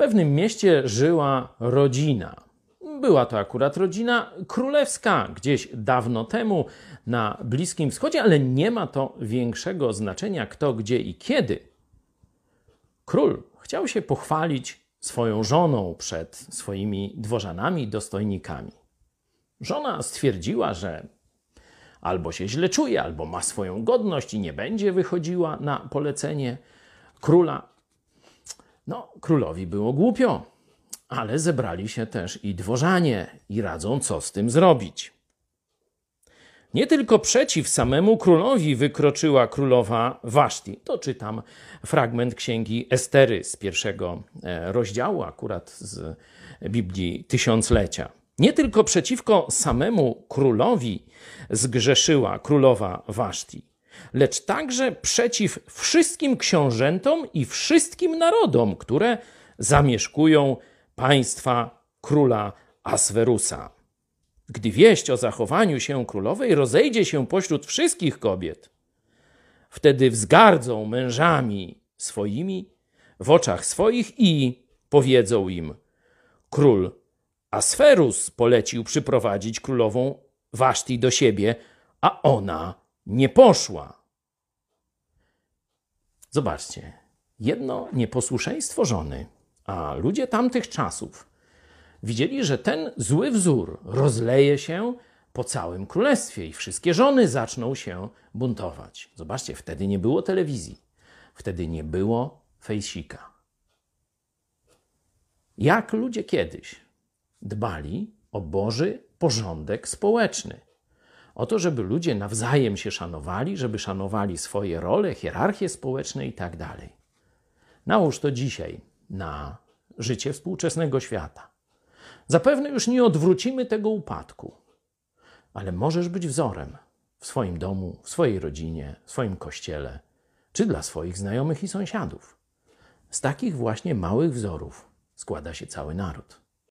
pewnym mieście żyła rodzina. Była to akurat rodzina królewska, gdzieś dawno temu na Bliskim Wschodzie, ale nie ma to większego znaczenia kto, gdzie i kiedy. Król chciał się pochwalić swoją żoną przed swoimi dworzanami, dostojnikami. Żona stwierdziła, że albo się źle czuje, albo ma swoją godność i nie będzie wychodziła na polecenie króla. No, królowi było głupio, ale zebrali się też i dworzanie i radzą, co z tym zrobić. Nie tylko przeciw samemu królowi wykroczyła królowa Waszti. To czytam fragment księgi Estery z pierwszego e, rozdziału, akurat z Biblii Tysiąclecia. Nie tylko przeciwko samemu królowi zgrzeszyła królowa Waszti, lecz także przeciw wszystkim książętom i wszystkim narodom, które zamieszkują państwa króla Aswerusa. Gdy wieść o zachowaniu się królowej rozejdzie się pośród wszystkich kobiet, wtedy wzgardzą mężami swoimi w oczach swoich i powiedzą im: Król Asferus polecił przyprowadzić królową Waszti do siebie, a ona nie poszła. Zobaczcie, jedno nieposłuszeństwo żony, a ludzie tamtych czasów widzieli, że ten zły wzór rozleje się po całym królestwie i wszystkie żony zaczną się buntować. Zobaczcie, wtedy nie było telewizji, wtedy nie było fejsika. Jak ludzie kiedyś dbali o Boży porządek społeczny. O to, żeby ludzie nawzajem się szanowali, żeby szanowali swoje role, hierarchie społeczne i tak. Nałóż to dzisiaj na życie współczesnego świata. Zapewne już nie odwrócimy tego upadku, ale możesz być wzorem w swoim domu, w swojej rodzinie, w swoim kościele, czy dla swoich znajomych i sąsiadów. Z takich właśnie małych wzorów składa się cały naród.